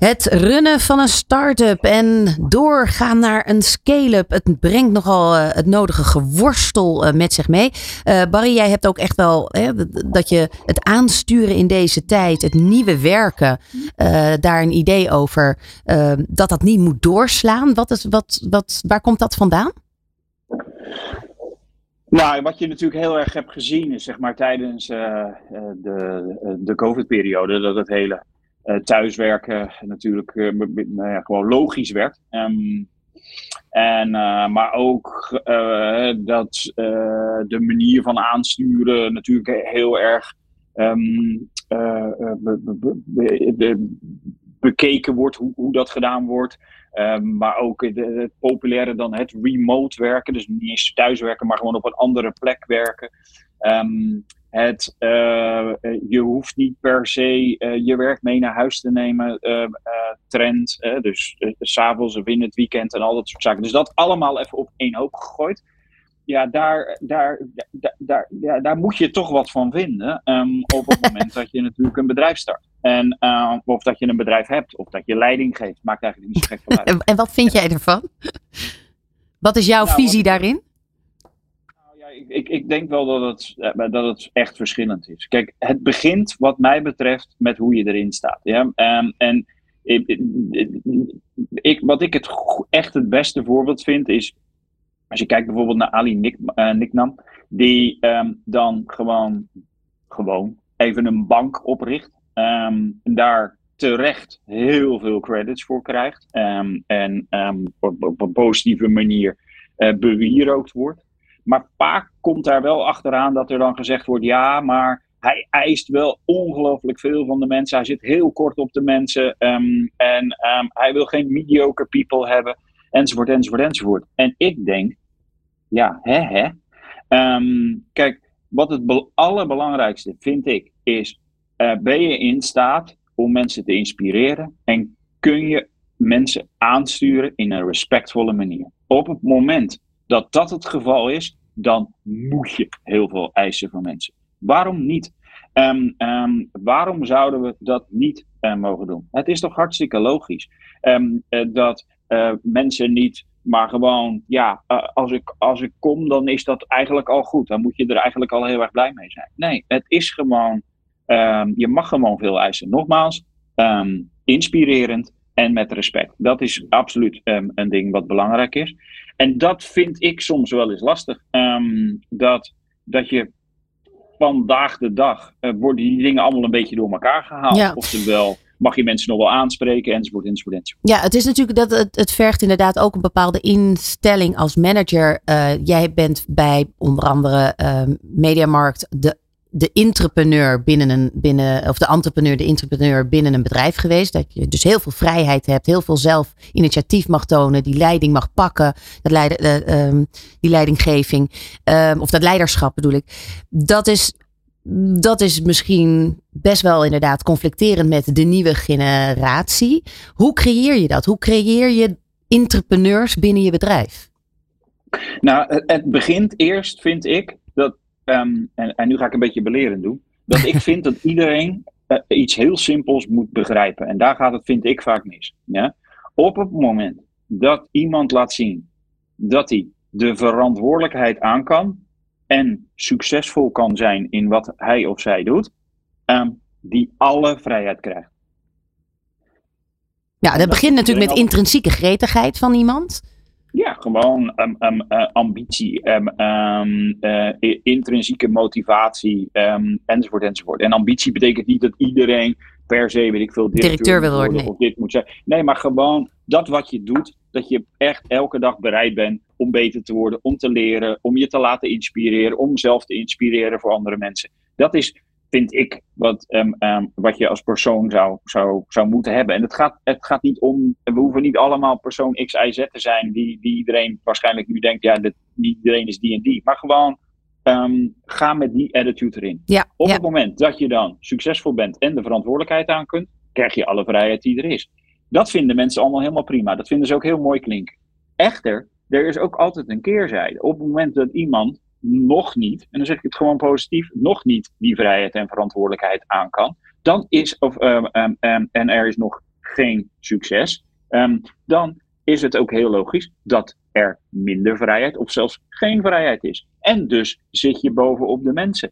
Het runnen van een start-up en doorgaan naar een scale-up. Het brengt nogal uh, het nodige geworstel uh, met zich mee. Uh, Barry, jij hebt ook echt wel hè, dat je het aansturen in deze tijd, het nieuwe werken, daar een idee over, dat dat niet moet doorslaan. Wat is, wat, wat, waar komt dat vandaan? Nou, wat je natuurlijk heel erg hebt gezien is zeg maar tijdens de, de COVID-periode dat het hele thuiswerken natuurlijk uh, nou ja, gewoon logisch werd. Um, en, uh, maar ook dat de manier van aansturen natuurlijk heel erg be bekeken wordt, hoe, hoe, dat gedaan wordt. Um, maar ook het populaire dan het remote werken. Dus niet eens thuiswerken, maar gewoon op een andere plek werken. Het, uh, je hoeft niet per se uh, je werk mee naar huis te nemen, uh, trend. dus s'avonds of in het weekend en al dat soort zaken. Dus dat allemaal even op één hoop gegooid. Ja, daar, daar, daar, daar, ja, daar moet je toch wat van vinden. Um, op het moment dat je natuurlijk een bedrijf start. En, of dat je een bedrijf hebt, of dat je leiding geeft. Maakt eigenlijk niet zo gek van uit. En wat vind jij ervan? Wat is jouw nou, visie daarin? Ik, ik denk wel dat het, eh, dat het echt verschillend is. Kijk, het begint wat mij betreft met hoe je erin staat. Ja? Um, en ik, wat ik het echt het beste voorbeeld vind is. Als je kijkt bijvoorbeeld naar Ali Nik, uh, Niknam, die ehm, dan gewoon, gewoon even een bank opricht. Um, en daar terecht heel veel credits voor krijgt. En op, een positieve manier uh, bewierookt wordt. Maar vaak komt daar wel achteraan dat er dan gezegd wordt: ja, maar hij eist wel ongelooflijk veel van de mensen. Hij zit heel kort op de mensen. Um, en um, hij wil geen mediocre people hebben. Enzovoort, enzovoort, enzovoort. En ik denk, ja, hè, hè. Um, kijk, wat het allerbelangrijkste vind ik is: uh, ben je in staat om mensen te inspireren? En kun je mensen aansturen in een respectvolle manier? Op het moment dat dat het geval is, dan moet je heel veel eisen van mensen. Waarom niet? Um, um, waarom zouden we dat niet uh, mogen doen? Het is toch hartstikke logisch um, uh, dat uh, mensen niet, maar gewoon, ja, als, ik, als ik kom, dan is dat eigenlijk al goed. Dan moet je er eigenlijk al heel erg blij mee zijn. Nee, het is gewoon, je mag gewoon veel eisen. Nogmaals, inspirerend en met respect. Dat is absoluut een ding wat belangrijk is. En dat vind ik soms wel eens lastig. dat, dat je vandaag de dag uh, worden die dingen allemaal een beetje door elkaar gehaald. Ja. Oftewel, mag je mensen nog wel aanspreken, enzovoort, enzovoort, enzovoort. Ja, het is natuurlijk dat het, het vergt inderdaad ook een bepaalde instelling als manager. Uh, jij bent bij onder andere uh, Mediamarkt de de entrepreneur binnen een, binnen, of de entrepreneur, de entrepreneur binnen een bedrijf geweest. Dat je dus heel veel vrijheid hebt, heel veel zelf initiatief mag tonen, die leiding mag pakken, dat leid, uh, um, die leidinggeving, um, of dat leiderschap bedoel ik. Dat is, dat is misschien best wel inderdaad conflicterend met de nieuwe generatie. Hoe creëer je dat? Hoe creëer je entrepreneurs binnen je bedrijf? Nou, het begint eerst, vind ik, um, en, en, nu ga ik een beetje belerend doen, dat ik vind dat iedereen uh, iets heel simpels moet begrijpen. En daar gaat het, vind ik, vaak mis. Ja? Op het moment dat iemand laat zien dat hij de verantwoordelijkheid aan kan en succesvol kan zijn in wat hij of zij doet, um, die alle vrijheid krijgt. Ja, dat, dat begint natuurlijk met intrinsieke gretigheid van iemand. Ja, gewoon um, um, uh, ambitie, um, uh, intrinsieke motivatie enzovoort enzovoort. En ambitie betekent niet dat iedereen per se, weet ik veel, directeur, directeur wil worden, of dit moet zijn. Nee, maar gewoon dat wat je doet, dat je echt elke dag bereid bent om beter te worden, om te leren, om je te laten inspireren, om zelf te inspireren voor andere mensen. Dat is vind ik, wat, um, um, wat je als persoon zou, zou, zou moeten hebben. En het gaat, het gaat niet om, we hoeven niet allemaal persoon X, Y, Z te zijn, die, die iedereen waarschijnlijk nu denkt, ja, dit, niet iedereen is die en die. Maar gewoon, um, ga met die attitude erin. Ja, Op ja. het moment dat je dan succesvol bent en de verantwoordelijkheid aan kunt, krijg je alle vrijheid die er is. Dat vinden mensen allemaal helemaal prima. Dat vinden ze ook heel mooi klinken. Echter, er is ook altijd een keerzijde. Op het moment dat iemand nog niet, en dan zeg ik het gewoon positief, nog niet die vrijheid en verantwoordelijkheid aan kan, dan is, of, um, um, um, en er is nog geen succes, dan is het ook heel logisch dat er minder vrijheid of zelfs geen vrijheid is. En dus zit je bovenop de mensen.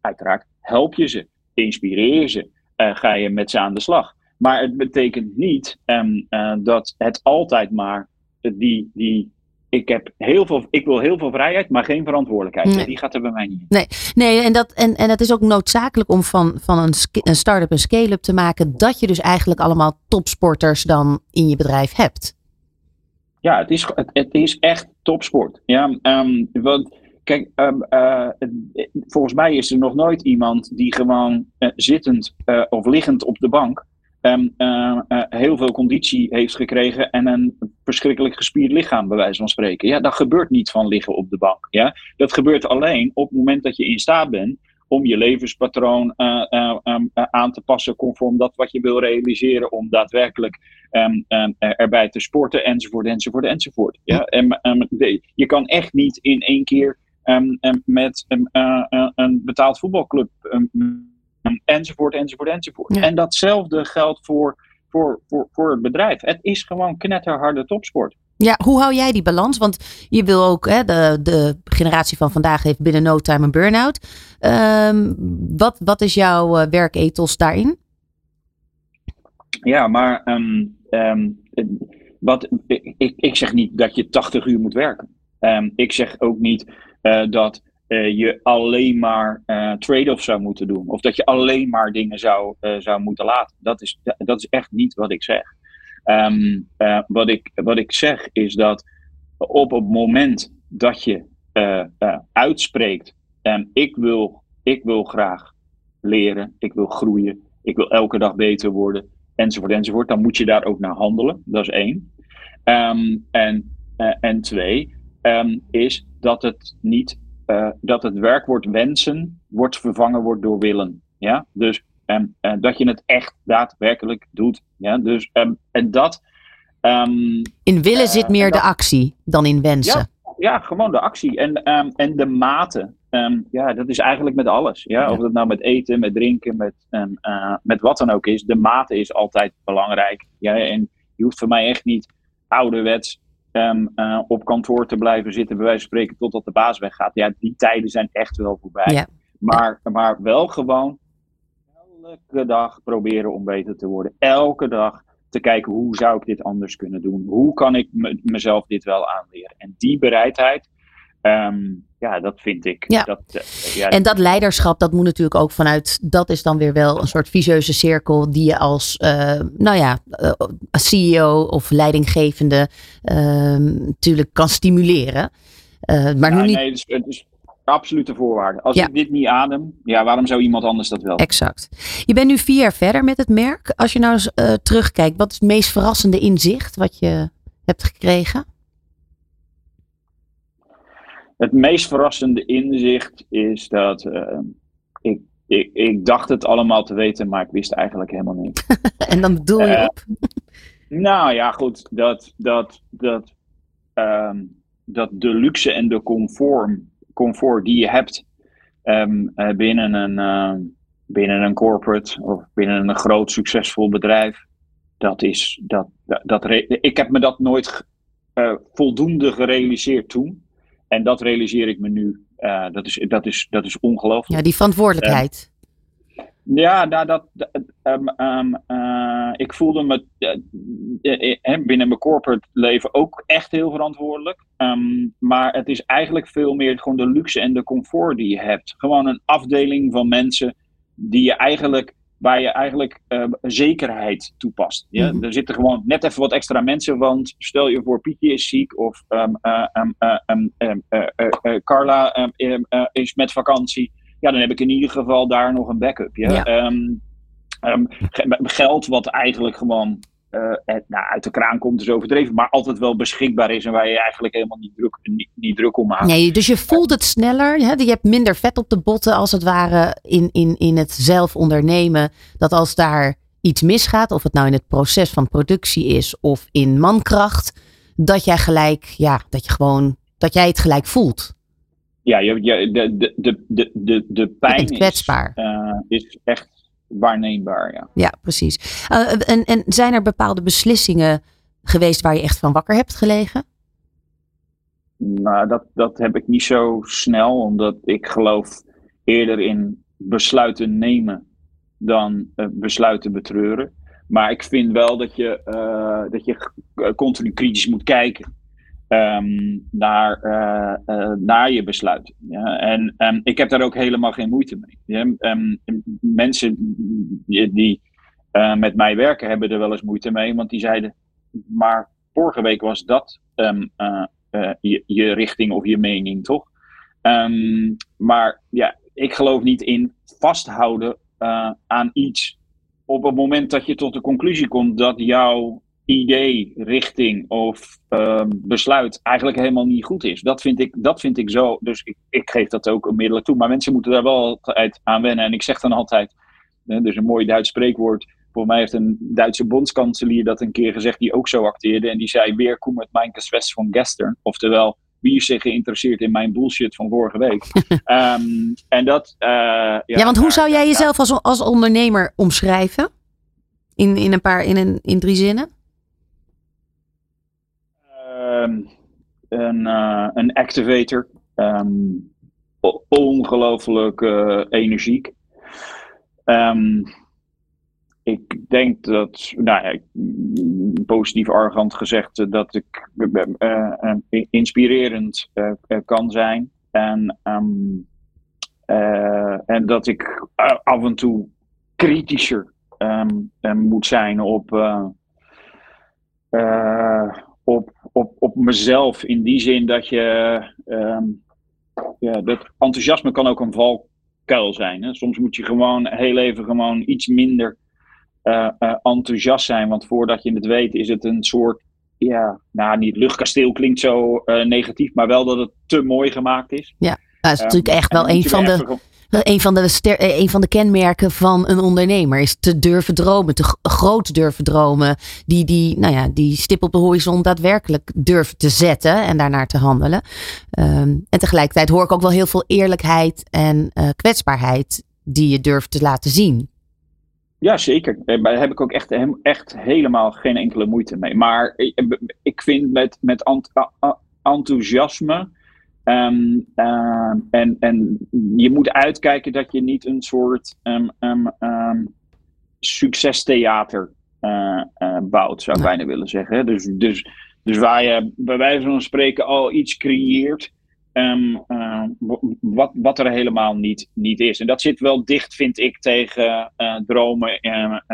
uiteraard help je ze, inspireer je ze, uh, ga je met ze aan de slag. Maar het betekent niet uh, dat het altijd maar die, die ik, heb heel veel, ik wil heel veel vrijheid, maar geen verantwoordelijkheid. Nee. Die gaat er bij mij niet in. Nee, nee en, dat, en, en het is ook noodzakelijk om van, van een, een start-up een scale-up te maken. Dat je dus eigenlijk allemaal topsporters dan in je bedrijf hebt. Ja, het is, het, het is echt topsport. Ja, um, want kijk, um, uh, volgens mij is er nog nooit iemand die gewoon uh, zittend uh, of liggend op de bank um, uh, uh, heel veel conditie heeft gekregen en een verschrikkelijk gespierd lichaam, bij wijze van spreken. Ja, dat gebeurt niet van liggen op de bank. Ja? Dat gebeurt alleen op het moment dat je in staat bent om je levenspatroon uh, um, aan te passen conform dat wat je wil realiseren, om daadwerkelijk um, erbij te sporten, enzovoort, enzovoort, enzovoort. Ja? En, je kan echt niet in één keer met een betaald voetbalclub enzovoort, enzovoort, enzovoort. Ja. En datzelfde geldt voor, voor, voor, voor het bedrijf. Het is gewoon knetterharde topsport. Ja, hoe hou jij die balans? Want je wil ook, hè, de, de generatie van vandaag heeft binnen no time een burn-out. Um, wat, wat is jouw uh, werkethos daarin? ja, maar ehm, ehm, wat, ik, ik zeg niet dat je 80 uur moet werken. Ehm, ik zeg ook niet eh, dat uh, je alleen maar uh, trade-offs zou moeten doen. Of dat je alleen maar dingen zou, zou moeten laten. Dat is, dat is echt niet wat ik zeg. Um, wat, ik, wat ik zeg is dat op het moment dat je uitspreekt: um, ik, wil, ik wil graag leren, ik wil groeien, ik wil elke dag beter worden, enzovoort, enzovoort, dan moet je daar ook naar handelen. Dat is één. Um, en, en twee, is dat het niet uh, dat het werkwoord wensen wordt vervangen wordt door willen. Ja? Dus um, uh, dat je het echt daadwerkelijk doet. Ja? Dus, um, en dat. in willen uh, zit meer de actie dan in wensen. Ja, ja gewoon de actie. En, en de mate. ja, dat is eigenlijk met alles. Ja? ja? Of het nou met eten, met drinken, met, met wat dan ook is. De mate is altijd belangrijk. Ja? En je hoeft voor mij echt niet ouderwets um, uh, op kantoor te blijven zitten, bij wijze van spreken, totdat de baas weggaat. Ja, die tijden zijn echt wel voorbij. Ja. Maar, maar wel gewoon elke dag proberen om beter te worden. Elke dag te kijken hoe zou ik dit anders kunnen doen? Hoe kan ik mezelf dit wel aanleren? En die bereidheid, um, ja, dat vind ik. Ja. Dat, uh, ja, en dat leiderschap, dat moet natuurlijk ook vanuit, dat is dan weer wel een soort visieuze cirkel die je als, uh, nou ja, uh, CEO of leidinggevende ehm, natuurlijk kan stimuleren. maar nu niet. Nee, het is, het is absolute voorwaarde. Als ja. ik dit niet adem, ja, waarom zou iemand anders dat wel? Exact. Je bent nu vier jaar verder met het merk. Als je nou eens terugkijkt, wat is het meest verrassende inzicht wat je hebt gekregen? Het meest verrassende inzicht is dat uh, ik, ik, ik dacht het allemaal te weten, maar ik wist eigenlijk helemaal niet. [laughs] en dan bedoel je uh, op? [laughs] nou ja, goed. Dat, dat, dat, um, dat de luxe en de comfort, comfort die je hebt um, uh, binnen, een, binnen een corporate of binnen een groot succesvol bedrijf, dat is. Dat, dat, dat ik heb me dat nooit voldoende gerealiseerd toen. En dat realiseer ik me nu. Uh, dat, is, dat, is, dat is ongelooflijk. Ja, die verantwoordelijkheid. Uh, ja, nou, dat, um, um, uh, ik voelde me binnen mijn corporate leven ook echt heel verantwoordelijk. Um, maar het is eigenlijk veel meer gewoon de luxe en de comfort die je hebt. Gewoon een afdeling van mensen die je eigenlijk waar je eigenlijk uh, zekerheid toepast. Ja? Mm-hmm. Er zitten gewoon net even wat extra mensen, want stel je voor Pietje is ziek of um, uh, Carla is met vakantie. Ja, dan heb ik in ieder geval daar nog een backup. Ja? ja. geld wat eigenlijk gewoon uh, het, nou, uit de kraan komt is overdreven, maar altijd wel beschikbaar is en waar je eigenlijk helemaal niet druk, niet, niet druk om maakt. Nee, dus je voelt het sneller, hè? je hebt minder vet op de botten als het ware in, in, in het zelf ondernemen. Dat als daar iets misgaat, of het nou in het proces van productie is of in mankracht, dat jij gelijk, ja, dat je gewoon, dat jij het gelijk voelt. Ja, je, de, de, de, de, de pijn is, uh, is echt waarneembaar. Ja, ja precies. Uh, en, en zijn er bepaalde beslissingen geweest waar je echt van wakker hebt gelegen? Nou, dat, dat heb ik niet zo snel, omdat ik geloof eerder in besluiten nemen dan uh, besluiten betreuren. Maar ik vind wel dat je, uh, dat je continu kritisch moet kijken um, naar, uh, uh, naar je besluit. Ja? En um, ik heb daar ook helemaal geen moeite mee. Um, mensen die, uh, met mij werken hebben er wel eens moeite mee, want die zeiden, maar vorige week was dat je, je, richting of je mening, toch? maar ja, ik geloof niet in vasthouden aan iets op het moment dat je tot de conclusie komt dat jouw idee, richting of uh, besluit eigenlijk helemaal niet goed is. Dat vind ik, dat vind ik zo. Dus ik, ik geef dat ook onmiddellijk toe. Maar mensen moeten daar wel altijd aan wennen. En ik zeg dan altijd, hè, dus een mooi Duits spreekwoord. Voor mij heeft een Duitse bondskanselier dat een keer gezegd, die ook zo acteerde. En die zei, weer kom met mijn kwest van gestern. Oftewel, wie is zich geïnteresseerd in mijn bullshit van vorige week? um, [laughs] en dat... Uh, ja, ja, want hoe zou jij jezelf als, als ondernemer omschrijven? In, in, een paar, in, een, in drie zinnen? Um, een, uh, een activator. Um, ongelooflijk uh, energiek. Um, ik denk dat, nou ja, positief arrogant gezegd, dat ik inspirerend kan zijn. En, ehm, en dat ik af en toe kritischer moet zijn op, op, op, op mezelf. In die zin dat je. Um, ja, dat enthousiasme kan ook een valkuil zijn. Hè? Soms moet je gewoon heel even gewoon iets minder uh, uh, enthousiast zijn. Want voordat je het weet, is het een soort. Ja, nou, niet luchtkasteel klinkt zo uh, negatief, maar wel dat het te mooi gemaakt is. Ja, dat is natuurlijk echt wel een van de een van, de eh, van de kenmerken van een ondernemer is te durven dromen, te groot durven dromen. Die, die, nou ja, die stip op de horizon daadwerkelijk durven te zetten en daarnaar te handelen. Um, en tegelijkertijd hoor ik ook wel heel veel eerlijkheid en uh, kwetsbaarheid die je durft te laten zien. Ja, zeker. Eh, daar heb ik ook echt, echt helemaal geen enkele moeite mee. Maar ik vind met, met enthousiasme Um, en, en je moet uitkijken dat je niet een soort um, succestheater uh, uh, bouwt, zou ik bijna willen zeggen. Dus, dus, dus waar je bij wijze van spreken al iets creëert. Uh, wat, wat er helemaal niet, niet is. En dat zit wel dicht, vind ik, tegen dromen en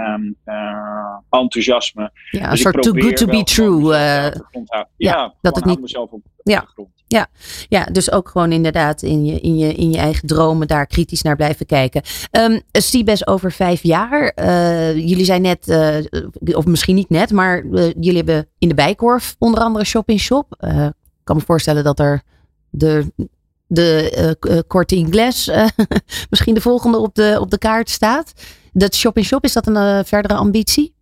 enthousiasme. Ja, een dus soort too good to be true. ja, ja, dat het niet. mezelf op ja. de grond. Ja, ja, dus ook gewoon inderdaad in je, in, je, in je eigen dromen daar kritisch naar blijven kijken. Um, Sibes over vijf jaar. Uh, jullie zijn net, uh, of misschien niet net, maar uh, jullie hebben in de Bijkorf onder andere Shop in Shop. Ik kan me voorstellen dat er de, de korte Ingles [laughs] misschien de volgende op de, op de kaart staat. Dat Shop in Shop, is dat een verdere ambitie?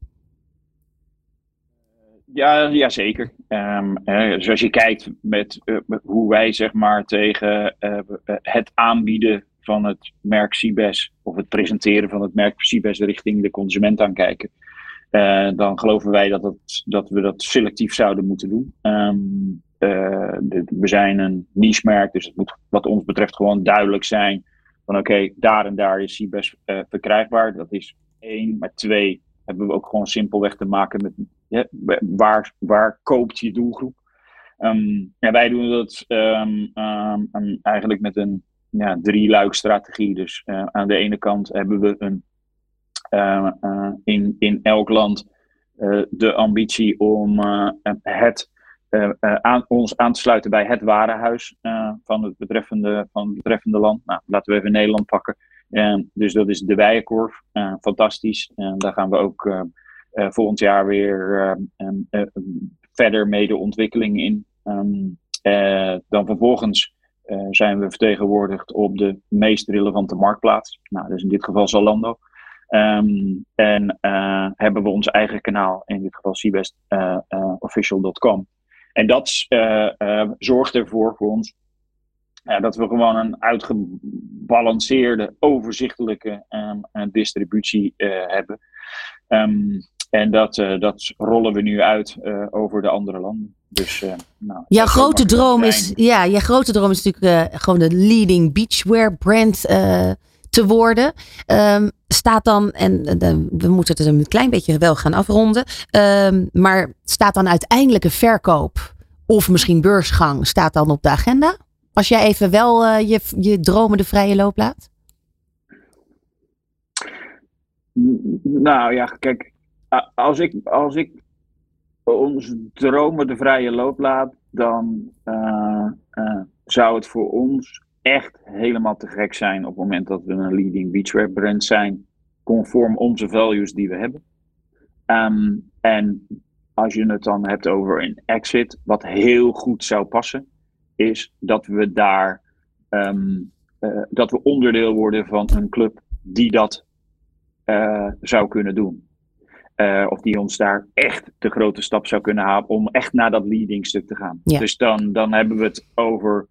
Ja, ja zeker. Um, hè, zoals je kijkt met uh, hoe wij zeg maar tegen uh, het aanbieden van het merk Cibes of het presenteren van het merk Cibes richting de consument aankijken. Uh, dan geloven wij dat, dat we dat selectief zouden moeten doen. De, we zijn een niche merk, dus het moet wat ons betreft gewoon duidelijk zijn van oké, daar en daar is Cibes verkrijgbaar. Dat is één, maar twee hebben we ook gewoon simpelweg te maken met ja, waar, waar koopt je doelgroep. Ja, wij doen dat um, um, eigenlijk met een ja, drie-luik strategie. Dus uh, aan de ene kant hebben we een, uh, uh, in, in elk land de ambitie om het, aan, ons aan te sluiten bij het warenhuis van, het betreffende, van het betreffende land. Nou, laten we even Nederland pakken. dus dat is de Bijenkorf. fantastisch. Daar gaan we ook volgend jaar weer uh, verder mee de ontwikkeling in. Um, dan vervolgens zijn we vertegenwoordigd op de meest relevante marktplaats. Nou, dus in dit geval Zalando. En hebben we ons eigen kanaal, in dit geval cbestofficial.com. en dat zorgt ervoor voor ons dat we gewoon een uitgebalanceerde, overzichtelijke distributie hebben. Um, en dat, uh, dat rollen we nu uit uh, over de andere landen. Dus, uh, nou, jouw grote droom is, ja, je grote droom is natuurlijk gewoon de leading beachwear brand te worden. Um, staat dan, en we moeten het een klein beetje wel gaan afronden. Um, maar staat dan uiteindelijke verkoop of misschien beursgang, staat dan op de agenda? Als jij even wel je, je dromen de vrije loop laat? Nou ja, kijk, als ik, als ik onze dromen de vrije loop laat, dan uh, uh, zou het voor ons echt helemaal te gek zijn op het moment dat we een leading beachwear brand zijn, conform onze values die we hebben. Um, en als je het dan hebt over een exit, wat heel goed zou passen, is dat we daar uh, dat we onderdeel worden van een club die dat zou kunnen doen. Uh, of die ons daar echt de grote stap zou kunnen halen om echt naar dat leading stuk te gaan. Ja. Dus dan, dan hebben we het over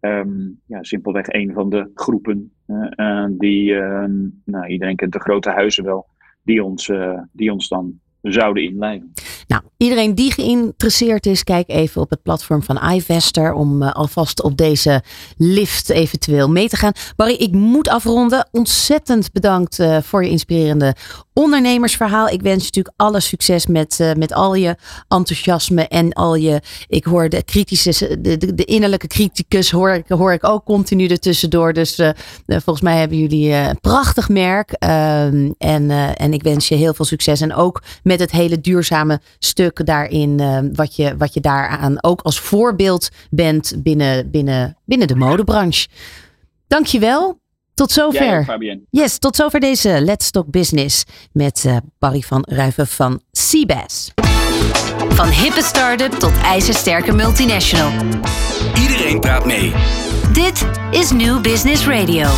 um, ja, simpelweg een van de groepen uh, uh, die, nou, iedereen kent de grote huizen wel, die ons, die ons dan zouden inleiden. Nou, iedereen die geïnteresseerd is, kijk even op het platform van iVester om uh, alvast op deze lift eventueel mee te gaan. Barry, ik moet afronden. Ontzettend bedankt uh, voor je inspirerende ondernemersverhaal. Ik wens je natuurlijk alle succes met, uh, met al je enthousiasme en al je. Ik hoor de kritische, de, de, de innerlijke criticus hoor ik, hoor ik ook continu ertussendoor. Dus volgens mij hebben jullie een prachtig merk. Ehm, en, en ik wens je heel veel succes. En ook met het hele duurzame stuk daarin, uh, wat, je, wat je daaraan ook als voorbeeld bent binnen, binnen, binnen de modebranche. Dankjewel. Tot zover. Ja, yes, tot zover deze Let's Talk Business met uh, Barry van Ruiven van Seabass. Van hippe start-up tot ijzersterke multinational. Iedereen praat mee. Dit is New Business Radio.